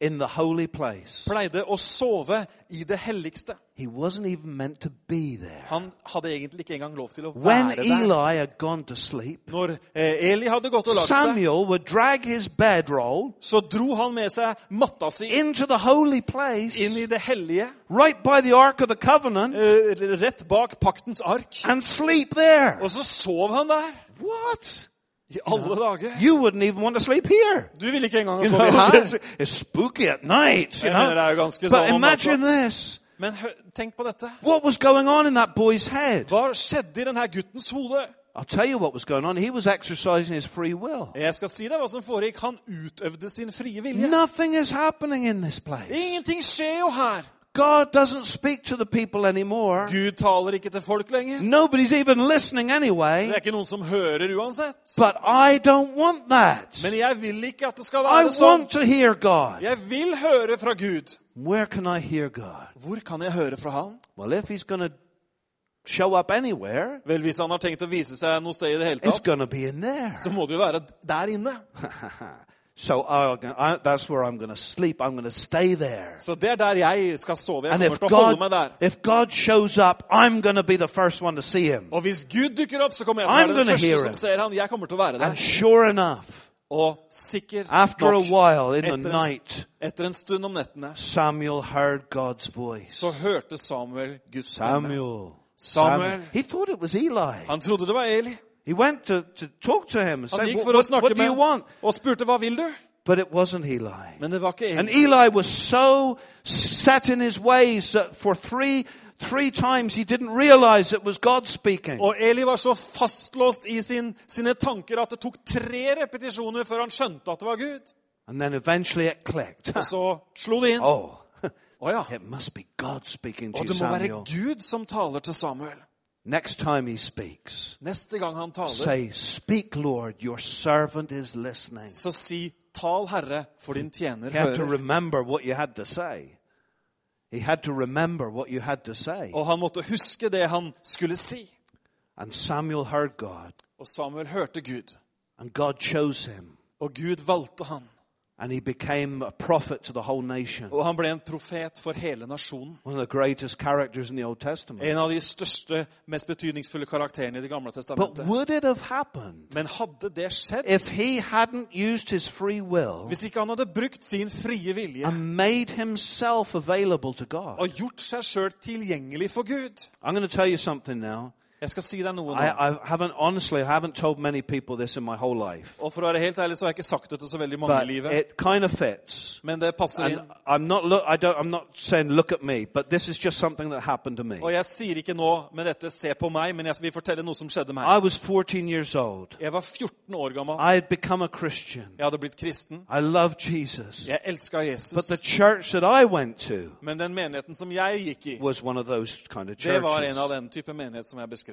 S2: in the holy place.
S3: pleide å sove i det helligste.
S2: He wasn't even meant to be there.
S3: Han hadde egentlig ikke engang lov til å
S2: When
S3: være der.
S2: Eli had gone to sleep,
S3: Når eh, Eli hadde gått og lagt seg,
S2: Samuel would drag his bedroll
S3: så dro han med seg matta si
S2: into the holy place,
S3: inn i det hellige,
S2: right by the Ark of the Covenant,
S3: eh, rett bak paktens ark.
S2: and sleep there.
S3: Og så sov han der.
S2: What?
S3: I alle dager.
S2: You wouldn't even want to sleep here.
S3: Du ville ikke engang
S2: know,
S3: her.
S2: it's, spooky at night, you
S3: know? det er jo ganske
S2: But
S3: sånn
S2: imagine this.
S3: Men hør, tenk på dette.
S2: What was going on in that boy's head?
S3: Hva skjedde i denne guttens hode?
S2: I'll tell you what was going on. He was exercising his free will.
S3: Jeg skal si deg hva som foregikk. Han utøvde sin frie vilje.
S2: Nothing is happening in this place.
S3: Ingenting skjer jo her.
S2: God doesn't speak to the people anymore.
S3: Gud taler ikke til folk lenger.
S2: Nobody's even listening
S3: Det er ikke noen som hører uansett.
S2: But I don't want that.
S3: Men jeg vil ikke at det skal
S2: I
S3: være sånn.
S2: want to hear God.
S3: Jeg vil høre fra Gud.
S2: Where can I hear God?
S3: Hvor kan jeg høre fra Han?
S2: Well, if He's going to show up anywhere,
S3: Vel, Hvis han har tenkt å vise seg noe sted i det hele
S2: it's
S3: tatt,
S2: going to be in there.
S3: så må det jo være der inne.
S2: So I, that's where I'm going to sleep. I'm going to stay there.
S3: Så det er der jeg skal sove. Jeg
S2: And
S3: kommer
S2: if
S3: til å holde
S2: God,
S3: meg der.
S2: if God shows up, I'm going to be the first one to see him.
S3: Og hvis Gud dukker opp, så kommer jeg til å være den første som ser han. Jeg kommer til å være
S2: And
S3: der.
S2: sure enough,
S3: Og sikkert
S2: after a
S3: nok,
S2: while in the
S3: etter en,
S2: night,
S3: etter en stund om nettene,
S2: Samuel heard God's voice.
S3: så hørte Samuel Guds stemme.
S2: Samuel.
S3: Samuel.
S2: He thought it was Eli.
S3: Han trodde det var Eli.
S2: He went to, to talk to him and
S3: gikk
S2: what, what, what do you want?
S3: og spurte hva vil du?
S2: But it wasn't Eli.
S3: Men det var ikke
S2: And
S3: Eli.
S2: Eli was so set in his ways that for three, three times he didn't realize it was God speaking.
S3: Og Eli var så fastlåst i sin, sine tanker at det tok tre repetisjoner før han skjønte at det var Gud.
S2: And then eventually it clicked.
S3: Og så slo det inn.
S2: Oh,
S3: Å ja.
S2: it must be God speaking to
S3: Og det må være
S2: Samuel.
S3: Gud som taler til Samuel.
S2: Next time he speaks,
S3: Neste gang han taler,
S2: say, Speak, Lord, your servant is listening.
S3: så si 'Tal, Herre, for din tjener
S2: He had to
S3: hører'.
S2: remember what you had to say. He had to remember what you had to say.
S3: Og han måtte huske det han skulle si.
S2: And Samuel heard God,
S3: Og Samuel hørte Gud.
S2: and God chose him,
S3: Og Gud valgte han.
S2: And he became a prophet to the whole nation.
S3: Og han ble en profet for hele nasjonen.
S2: One of the greatest characters in the Old Testament.
S3: En av de største, mest betydningsfulle karakterene i Det gamle
S2: But
S3: testamentet.
S2: would it have happened
S3: Men hadde det skjedd
S2: if he hadn't used his free will
S3: hvis ikke han hadde brukt sin frie vilje
S2: and made himself available to God?
S3: og gjort seg sjøl tilgjengelig for Gud?
S2: I'm going to tell you something now.
S3: Jeg skal si deg noe
S2: I,
S3: nå.
S2: I haven't, honestly, I haven't told many people this in my whole life.
S3: Og for å være helt ærlig så har jeg ikke sagt det til så veldig mange i livet.
S2: it kind of fits.
S3: Men det passer
S2: And
S3: inn.
S2: I'm not, look, I don't, I'm not saying look at me, but this is just something that happened to me.
S3: Og jeg sier ikke nå med dette 'se på meg', men jeg vil fortelle noe som skjedde meg.
S2: I was 14 years old.
S3: Jeg var 14 år gammel.
S2: I had become a Christian.
S3: Jeg hadde blitt kristen.
S2: I loved Jesus.
S3: Jeg elska
S2: But
S3: Jesus.
S2: the church that I went to
S3: Men den menigheten som jeg gikk i,
S2: was one of those kind of
S3: det var en av den type menighet som jeg beskrev.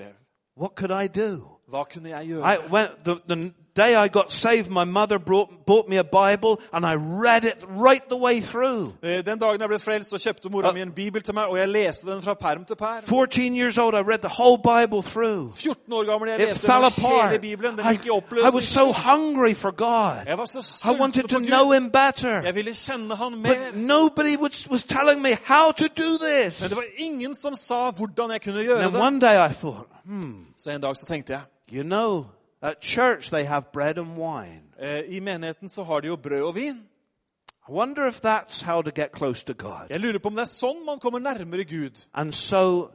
S2: What could I do?
S3: Hva kunne jeg
S2: I the, the day I got saved, my mother brought, bought me a Bible and I read it right the way through.
S3: Eh, Den dagen jeg ble frelst, så kjøpte mora mi en bibel til meg, og jeg leste den fra perm til perm.
S2: 14 years old, I read the whole Bible through.
S3: 14 år gammel, jeg
S2: It
S3: leste
S2: fell
S3: hele
S2: apart.
S3: bibelen. Den
S2: I,
S3: gikk i
S2: I was so hungry for God.
S3: Jeg var så
S2: I wanted to know Him better.
S3: Jeg ville kjenne han
S2: But nobody was, was telling me how to do
S3: Men
S2: this.
S3: det var ingen som sa hvordan jeg kunne
S2: And
S3: gjøre
S2: then
S3: det.
S2: one day I thought,
S3: Så en dag så tenkte jeg
S2: you know, at church they have bread and wine.
S3: eh, I menigheten så har de jo brød og vin.
S2: I wonder if that's how to get close to God.
S3: Jeg lurer på om det er sånn man kommer nærmere Gud.
S2: And so,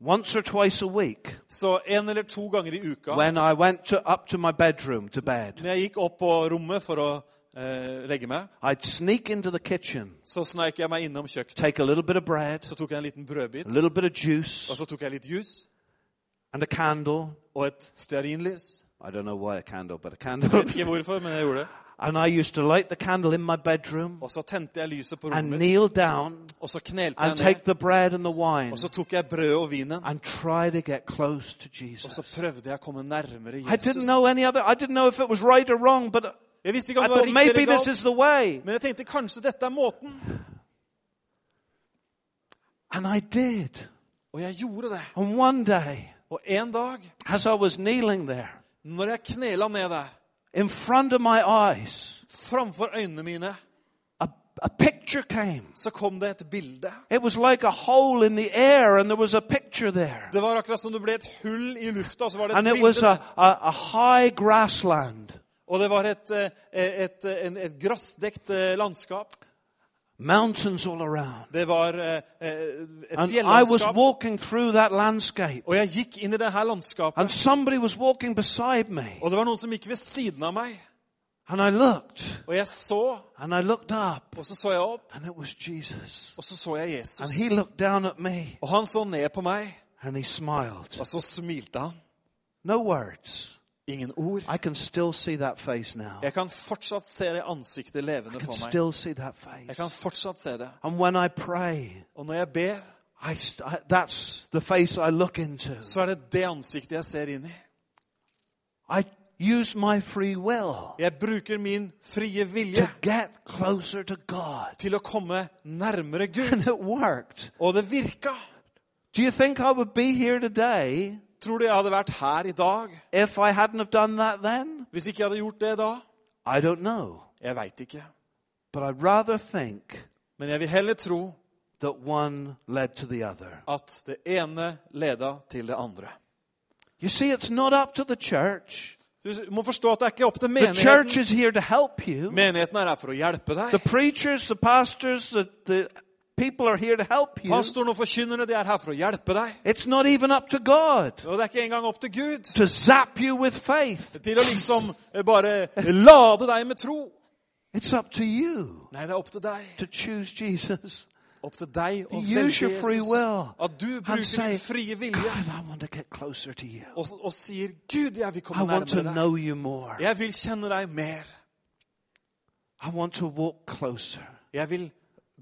S2: once or twice a week,
S3: Så en eller to ganger i uka,
S2: when I went to, up to my bedroom to bed,
S3: når jeg gikk opp på rommet for å eh, legge meg,
S2: I'd sneak into the kitchen,
S3: så sneik jeg meg innom kjøkkenet.
S2: take a little bit of bread,
S3: Så tok jeg en liten brødbit,
S2: a little bit of juice,
S3: og så tok jeg litt juice
S2: and a candle.
S3: og et stearinlys.
S2: I don't know why a candle, but a
S3: Jeg
S2: candle.
S3: vet ikke hvorfor, men jeg gjorde det.
S2: and I used to light the candle in my bedroom
S3: Og så tente jeg lyset på
S2: and
S3: rommet,
S2: kneel down
S3: og så knelte
S2: and
S3: jeg
S2: take
S3: ned.
S2: the bread and the wine
S3: Og så tok jeg brødet og vinen,
S2: and try to get close to
S3: og så
S2: Jesus.
S3: prøvde jeg å komme nærmere
S2: I didn't know any other, I didn't know if it was right or wrong, but
S3: Jeg visste ikke
S2: I
S3: om det var
S2: thought
S3: riktig
S2: maybe
S3: eller
S2: this
S3: galt,
S2: is the way.
S3: men jeg tenkte kanskje dette er måten.
S2: And I did.
S3: Og jeg gjorde det.
S2: And one day,
S3: Og en dag,
S2: as I was kneeling there,
S3: når jeg knela ned der,
S2: in front of my eyes,
S3: framfor øynene mine,
S2: a, picture came.
S3: så kom det et bilde.
S2: It was like a hole in the air, and there was a picture there.
S3: Det var akkurat som det ble et hull i lufta, og så var det et
S2: And it
S3: bilde.
S2: was a,
S3: der.
S2: a, a high grassland,
S3: Og det var et, eh, et, et, et grassdekt eh, landskap.
S2: Mountains all around.
S3: Det var eh, eh, et
S2: And I was walking through that landscape,
S3: Og jeg gikk inn i det her landskapet,
S2: and somebody was walking beside me.
S3: og det var noen som gikk ved siden av meg.
S2: And I looked,
S3: Og jeg så,
S2: and I looked up,
S3: og så så jeg opp,
S2: and it was Jesus.
S3: og så så jeg Jesus.
S2: And he looked down at me,
S3: Og han så ned på meg,
S2: and he smiled.
S3: og så smilte han.
S2: No words.
S3: Ingen ord.
S2: I can still see that face now.
S3: Jeg kan fortsatt se det ansiktet levende for meg.
S2: still see that
S3: Jeg kan fortsatt se det.
S2: And when I pray,
S3: Og når jeg ber,
S2: I I, that's the face I look into.
S3: så er det det ansiktet jeg ser inn i.
S2: I use my free will
S3: Jeg bruker min frie
S2: to
S3: vilje
S2: get closer to God.
S3: til å komme nærmere Gud.
S2: And it worked.
S3: Og det virka.
S2: Do you think I would be here today
S3: Tror du jeg hadde vært her i dag
S2: if I hadn't have done that then?
S3: hvis ikke jeg hadde gjort det da?
S2: I don't know.
S3: Jeg veit ikke.
S2: But I'd rather think
S3: Men jeg vil heller tro
S2: that one led to the other.
S3: at det ene leda til det andre.
S2: You see, it's not up to the church.
S3: Du må forstå at det er ikke opp til
S2: The church
S3: menigheten.
S2: is here to help you.
S3: Menigheten er her for å hjelpe
S2: The preachers, the pastors, the, the people are here to help you.
S3: Pastoren og forkynnerne de er her for å hjelpe deg.
S2: It's not even up to God
S3: Og det er ikke engang opp til Gud
S2: to zap you with faith.
S3: til å liksom bare lade deg med tro.
S2: It's up to you
S3: Nei, det er opp til deg.
S2: to choose Jesus.
S3: Opp til deg å velge
S2: your free
S3: Jesus.
S2: will.
S3: At du bruker
S2: say,
S3: din frie vilje
S2: God, I want to get closer to you.
S3: og, og sier 'Gud, jeg vil
S2: I
S3: komme
S2: want to
S3: nærmere deg'.
S2: know you more.
S3: Jeg vil kjenne deg mer.
S2: I want to walk closer.
S3: Jeg vil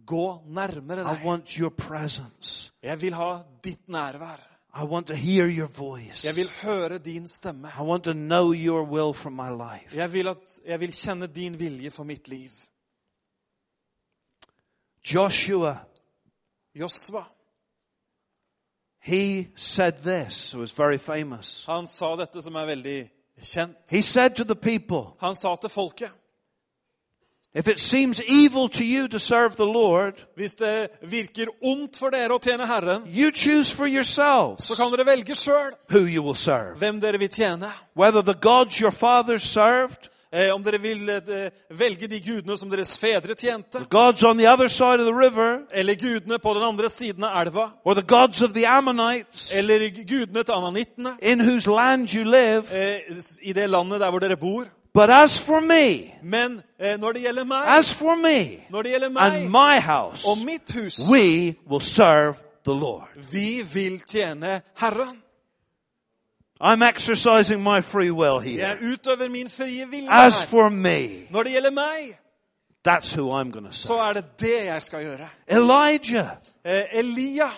S3: gå nærmere
S2: I
S3: deg.
S2: want your presence.
S3: Jeg vil ha ditt nærvær.
S2: I want to hear your voice.
S3: Jeg vil høre din stemme.
S2: I want to know your will for my life.
S3: Jeg vil, at, jeg vil kjenne din vilje for mitt liv.
S2: Joshua,
S3: Joshua.
S2: he said this, it was very famous.
S3: han sa dette som er veldig kjent.
S2: He said to the people,
S3: Han sa til folket
S2: If it seems evil to you to serve the Lord,
S3: hvis det virker ondt for dere å tjene Herren,
S2: you choose for yourselves
S3: så kan dere velge sjøl
S2: who you will serve.
S3: hvem dere vil tjene.
S2: Whether the gods your fathers served,
S3: Eh, om dere vil eh, velge de gudene som deres fedre tjente,
S2: the gods on the other side of the river,
S3: eller gudene på den andre siden av elva,
S2: or the gods of the Ammonites,
S3: eller gudene til ananittene
S2: in whose land you live.
S3: eh, i det landet der hvor dere bor.
S2: But as for me,
S3: Men eh, når det gjelder meg,
S2: as for me
S3: når det gjelder
S2: and my house,
S3: og mitt hus,
S2: we will serve the Lord.
S3: vi vil tjene Herren.
S2: I'm exercising my free will
S3: Jeg
S2: here.
S3: utøver min frie vilje
S2: As
S3: her.
S2: for me,
S3: Når det gjelder meg,
S2: that's who I'm going to
S3: så
S2: serve.
S3: er det det jeg skal gjøre.
S2: Elijah.
S3: Eh, Elia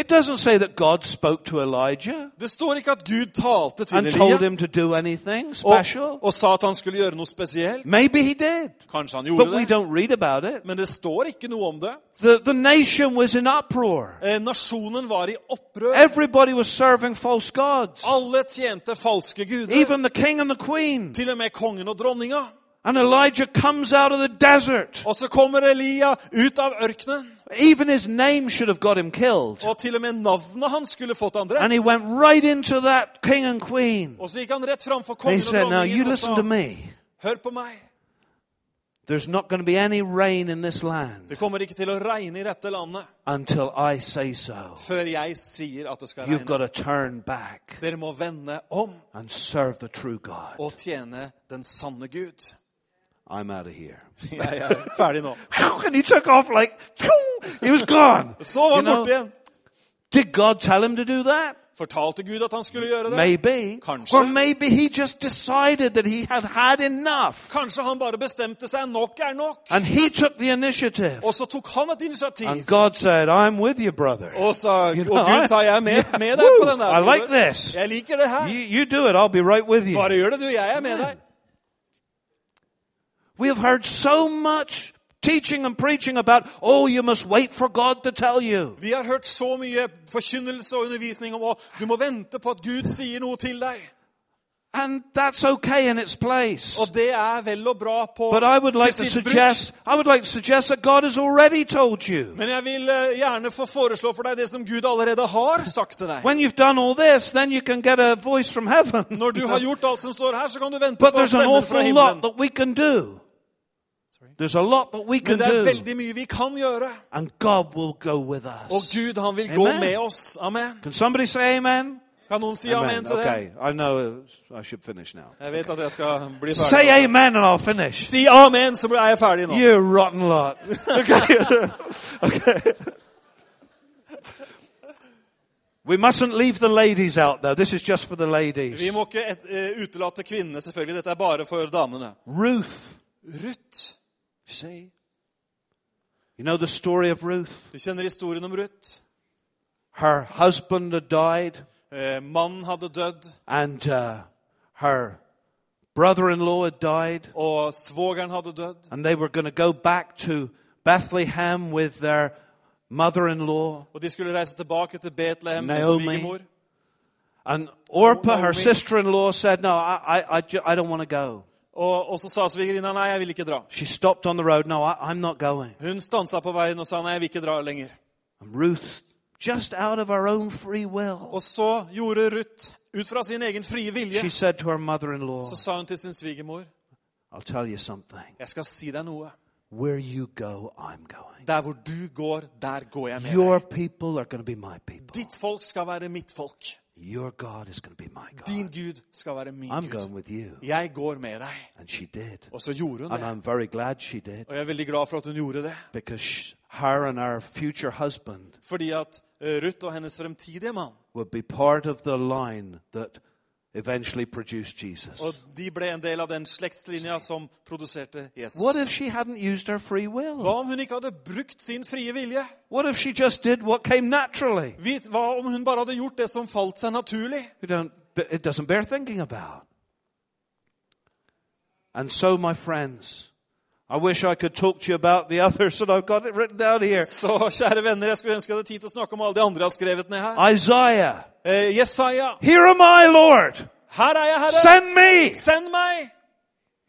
S2: It doesn't say that God spoke to Elijah
S3: Det står ikke at Gud talte til
S2: and told
S3: Elia
S2: him to do anything
S3: og,
S2: special.
S3: og sa at han skulle gjøre noe spesielt.
S2: Maybe he did,
S3: Kanskje han
S2: but
S3: gjorde
S2: we
S3: det,
S2: don't read about it.
S3: men det står ikke noe om det.
S2: The, the nation was in uproar.
S3: Eh, Nasjonen var i opprør.
S2: Everybody was serving false gods.
S3: Alle tjente falske guder.
S2: Even the king and the queen.
S3: Til og med kongen og dronninga.
S2: And Elijah comes out of the desert.
S3: Og så kommer Elia ut av ørkenen.
S2: Even his name should have got him killed.
S3: Og til og med navnet hans skulle fått han
S2: And he went right into that king and queen.
S3: Og så gikk han rett framfor
S2: And he
S3: kongen og
S2: said, Now you listen to me.
S3: Hør på meg.
S2: There's not going to be any rain in this land
S3: Det kommer ikke til å regne i dette landet
S2: until I say so.
S3: før jeg sier at det skal
S2: You've got
S3: regne.
S2: to turn back
S3: Dere må vende om
S2: and serve the true God.
S3: og tjene den sanne Gud.
S2: I'm out of here.
S3: Jeg er ferdig nå.
S2: And he took off like, he was gone.
S3: Så var
S2: You
S3: han
S2: know,
S3: borte igjen.
S2: did God tell him to do that?
S3: Fortalte Gud at han skulle gjøre det?
S2: Maybe.
S3: Kanskje.
S2: Or maybe he just decided that he had had enough.
S3: Kanskje han bare bestemte seg nok er nok.
S2: And he took the initiative.
S3: Og så tok han et initiativ.
S2: And God said, I'm with you, brother.
S3: Og, sa,
S2: You know,
S3: og Gud
S2: I-
S3: sa jeg er med, med deg på den der.
S2: I like this.
S3: Jeg liker det her.
S2: You, you do it, I'll be right with you.
S3: Bare gjør det, du. Jeg er med deg.
S2: We have heard so much teaching and preaching about, oh, you must wait for God to tell you.
S3: Vi har hørt så mye forkynnelse og undervisning om at du må vente på at Gud sier noe til deg.
S2: And that's okay in its place.
S3: Og det er vel og bra på
S2: But I would like to
S3: sitt bruk.
S2: suggest, I would like to suggest that God has already told you.
S3: Men jeg vil eh, gjerne få foreslå for deg det som Gud allerede har sagt til deg.
S2: When you've done all this, then you can get a voice from heaven.
S3: Når du har gjort alt som står her, så kan du vente
S2: But
S3: på
S2: there's an
S3: stemmen fra
S2: awful lot that we can do. There's a lot that we
S3: Men
S2: can
S3: det er
S2: do.
S3: veldig mye vi kan gjøre.
S2: And God will go with
S3: Og
S2: us.
S3: Gud, han vil gå med oss. Amen.
S2: Can somebody say amen?
S3: Kan noen si amen til det?
S2: I know I should finish now.
S3: Jeg vet at jeg skal bli
S2: Say
S3: ferdig.
S2: amen and I'll finish.
S3: Si amen, så er jeg ferdig nå.
S2: You rotten lot. Okay. okay. We mustn't leave the ladies out though. This is just for the ladies.
S3: Vi må ikke eh, utelate kvinnene, selvfølgelig. Dette er bare for damene.
S2: Ruth.
S3: Ruth.
S2: See? You know the story of Ruth?
S3: Du kjenner historien om Ruth.
S2: Her husband had died
S3: Eh, mannen hadde dødd,
S2: and uh, her brother-in-law had died
S3: og svogeren hadde dødd.
S2: and they were going to go back to Bethlehem with their mother-in-law.
S3: Og de skulle reise tilbake til Betlehem med
S2: Naomi.
S3: svigermor.
S2: And Orpah, her sister-in-law, said, "No, I, I, I, I don't want to go."
S3: Og, og så sa svigerinna nei, jeg vil ikke dra.
S2: She stopped on the road. No, I, I'm not going.
S3: Hun stansa på veien og sa nei, jeg vil ikke dra lenger.
S2: And Ruth, just out of her own free will,
S3: Og så gjorde Ruth, ut fra sin egen frie vilje,
S2: she said to her mother in law,
S3: så sa hun til sin svigermor,
S2: I'll tell you something.
S3: jeg skal si deg noe.
S2: Where you go, I'm going.
S3: Der hvor du går, der går jeg med
S2: Your
S3: deg.
S2: people are going to be my people.
S3: Ditt folk skal være mitt folk.
S2: Your God is going to be my
S3: Din Gud skal være min
S2: I'm going
S3: Gud.
S2: with you.
S3: Jeg går med deg.
S2: And she did.
S3: Og så gjorde hun
S2: And
S3: det.
S2: I'm very glad she did
S3: Og jeg er veldig glad for at hun gjorde det.
S2: because her and our future husband
S3: Fordi at eh, Ruth og hennes fremtidige mann
S2: would be part of the line that eventually produced Jesus.
S3: Og de ble en del av den slektslinja som produserte Jesus.
S2: What if she hadn't used her free will?
S3: Hva om hun ikke hadde brukt sin frie vilje?
S2: What if she just did what came naturally?
S3: Vit, hva om hun bare hadde gjort det som falt seg naturlig?
S2: We don't, it doesn't bear thinking about. And so, my friends, I wish I could talk to you about the others, and I've got it written down here.
S3: Så kjære venner, jeg skulle ønske jeg hadde tid til å snakke om alle de andre jeg har skrevet ned her.
S2: Isaiah,
S3: Eh, Jesaja,
S2: here am I, Lord.
S3: her er jeg, Herre!
S2: Send me.
S3: Send meg!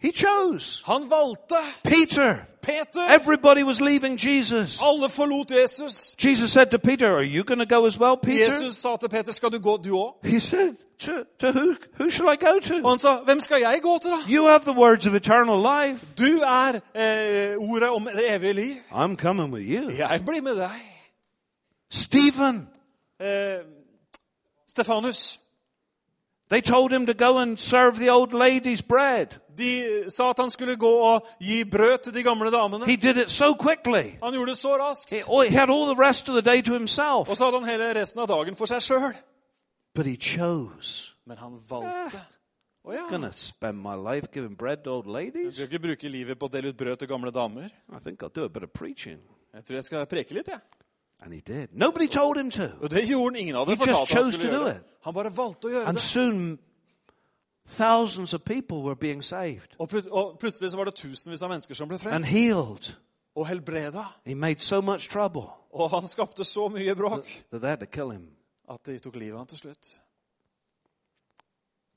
S2: He chose.
S3: Han valgte
S2: Peter.
S3: Peter.
S2: Everybody was leaving Jesus.
S3: Alle forlot Jesus.
S2: Jesus said to Peter, Are you going to go as well, Peter?
S3: Jesus sa til Peter, skal du gå, du også?
S2: He said, To, to who? Who shall I go to?
S3: han sa, hvem skal jeg gå til, da?
S2: You have the words of eternal life.
S3: Du er eh, ordet om det evige liv.
S2: I'm coming with you.
S3: Jeg blir med deg.
S2: Stephen,
S3: Eh, Stefanus,
S2: they told him to go and serve the old lady's bread.
S3: de sa at han skulle gå og gi brød til de gamle damene.
S2: He did it so quickly.
S3: Han gjorde det så raskt.
S2: He, oh, he had all the rest of the day to himself.
S3: Og så hadde han hele resten av dagen for seg sjøl.
S2: But he chose.
S3: Men han valgte. Å ja.
S2: Gonna spend my life giving bread to old
S3: Jeg
S2: ladies.
S3: skal ikke bruke livet på å dele ut brød til gamle damer.
S2: I think I'll do a bit of preaching.
S3: Jeg tror jeg skal preke litt, jeg.
S2: And he did. Nobody told him to.
S3: Og det gjorde. Ingen hadde
S2: He just chose to do it.
S3: Han bare valgte å gjøre
S2: And
S3: det.
S2: soon, thousands of people were being saved
S3: Og, plut og plutselig så var det tusenvis av mennesker som ble
S2: and
S3: frelst.
S2: healed.
S3: Og helbreda.
S2: He made so much trouble
S3: Og han skapte så mye bråk
S2: that they had to kill him
S3: at de tok livet av han til slutt.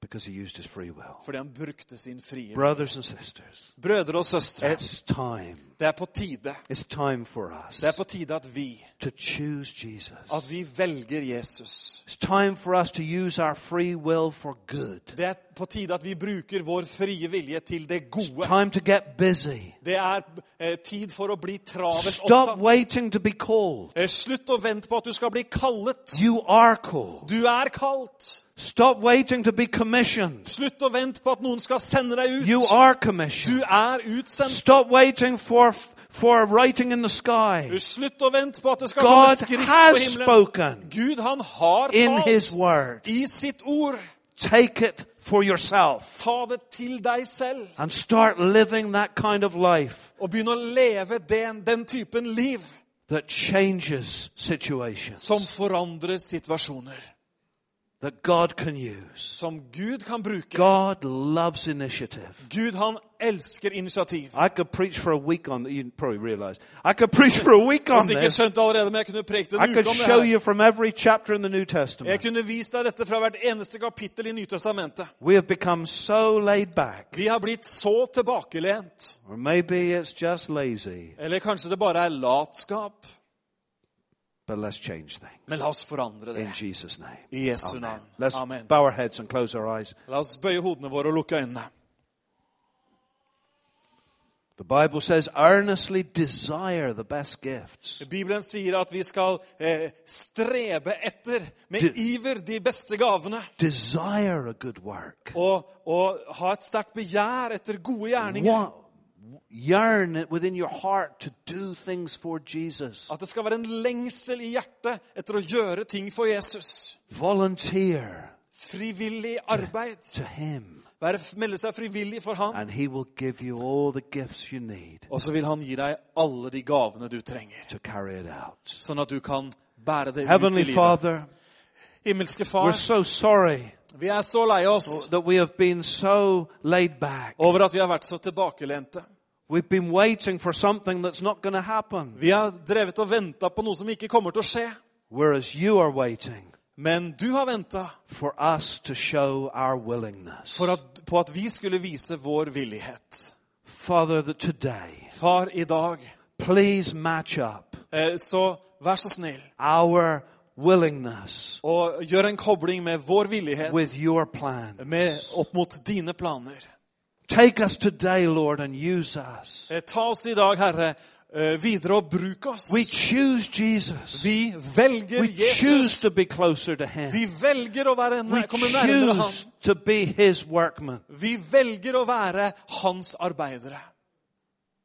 S2: because he used his free will.
S3: Fordi han brukte sin frie
S2: Brothers and sisters,
S3: Brødre og søstre,
S2: it's time.
S3: det er på tide.
S2: It's time for us
S3: Det er på tide at vi,
S2: to choose Jesus.
S3: at vi velger Jesus.
S2: It's time for us to use our free will for good.
S3: Det er på tide at vi bruker vår frie vilje til det gode.
S2: It's Time to get busy.
S3: Det er eh, tid for å bli travelt
S2: Stop
S3: opptatt.
S2: waiting to be called.
S3: Eh, slutt å vente på at du skal bli kallet.
S2: You are called.
S3: Du er kalt.
S2: Stop waiting to be commissioned.
S3: Slutt å vente på at noen skal sende deg ut.
S2: You are commissioned.
S3: Du er utsendt.
S2: Stop waiting for for writing in the sky.
S3: Slutt å vente på at det skal komme
S2: God
S3: skrift på
S2: has
S3: himmelen.
S2: spoken
S3: Gud, han har
S2: in His
S3: talt
S2: word.
S3: i sitt ord.
S2: Take it for yourself
S3: Ta det til deg selv
S2: and start living that kind of life
S3: og begynn å leve den, den typen liv
S2: that changes situations
S3: som forandrer situasjoner.
S2: That God can use.
S3: Som Gud kan bruke.
S2: God loves initiative.
S3: Gud, han elsker initiativ.
S2: I could preach for a week on you probably realize. I could preach for a week on this.
S3: allerede, men jeg kunne prekt
S2: I could show you from every chapter in the New
S3: Jeg kunne vist deg dette fra hvert eneste kapittel i Nytestamentet.
S2: We have become so laid back.
S3: Vi har blitt så tilbakelent.
S2: Or maybe it's just lazy,
S3: Eller kanskje det bare er latskap.
S2: But let's change things.
S3: Men la oss forandre
S2: In
S3: det.
S2: Jesus' name.
S3: I Jesu navn.
S2: Let's
S3: Amen.
S2: bow our heads and close our eyes.
S3: La oss bøye hodene våre og lukke øynene.
S2: The Bible says, earnestly desire the best gifts.
S3: Bibelen sier at vi skal eh, strebe etter med
S2: De
S3: iver de beste gavene.
S2: Desire a good work.
S3: Og, og ha et sterkt begjær etter gode gjerninger.
S2: Want, yearn within your heart to do things for Jesus.
S3: At det skal være en lengsel i hjertet etter å gjøre ting for Jesus.
S2: Volunteer
S3: Frivillig arbeid.
S2: to Him,
S3: Være, melde seg frivillig for ham.
S2: and He will give you all the gifts you need
S3: Og så vil han gi deg alle de gavene du trenger.
S2: to carry it out.
S3: Sånn at du kan bære det ut i livet.
S2: Father,
S3: Himmelske
S2: we're
S3: Far,
S2: so sorry
S3: vi er så lei oss
S2: that we have been so laid back.
S3: over at vi har vært så tilbakelente.
S2: We've been waiting for something that's not going to happen,
S3: Vi har drevet og venta på noe som ikke kommer til å skje.
S2: whereas you are waiting
S3: Men du har venta
S2: for us to show our willingness.
S3: for at, på at vi skulle vise vår villighet.
S2: Father, that today,
S3: Far, i dag,
S2: please match up
S3: eh, så vær så snill
S2: our willingness
S3: og gjør en kobling med vår villighet
S2: with your plans.
S3: med, opp mot dine planer.
S2: Take us today, Lord, and use us.
S3: Eh, Ta oss i dag, Herre, eh, videre og bruk oss.
S2: We choose Jesus.
S3: Vi velger
S2: We choose to be closer to Him.
S3: Vi velger å være,
S2: We
S3: komme nærmere
S2: choose to be His workman.
S3: Vi velger å være Hans arbeidere.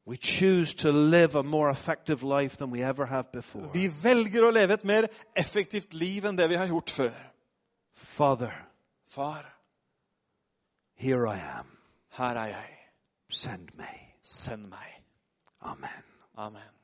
S2: We choose to live a more effective life than we ever have before.
S3: Vi velger å leve et mer effektivt liv enn det vi har gjort før.
S2: Father,
S3: Far,
S2: here I am.
S3: Her er jeg.
S2: Send meg.
S3: Send meg.
S2: Amen.
S3: Amen.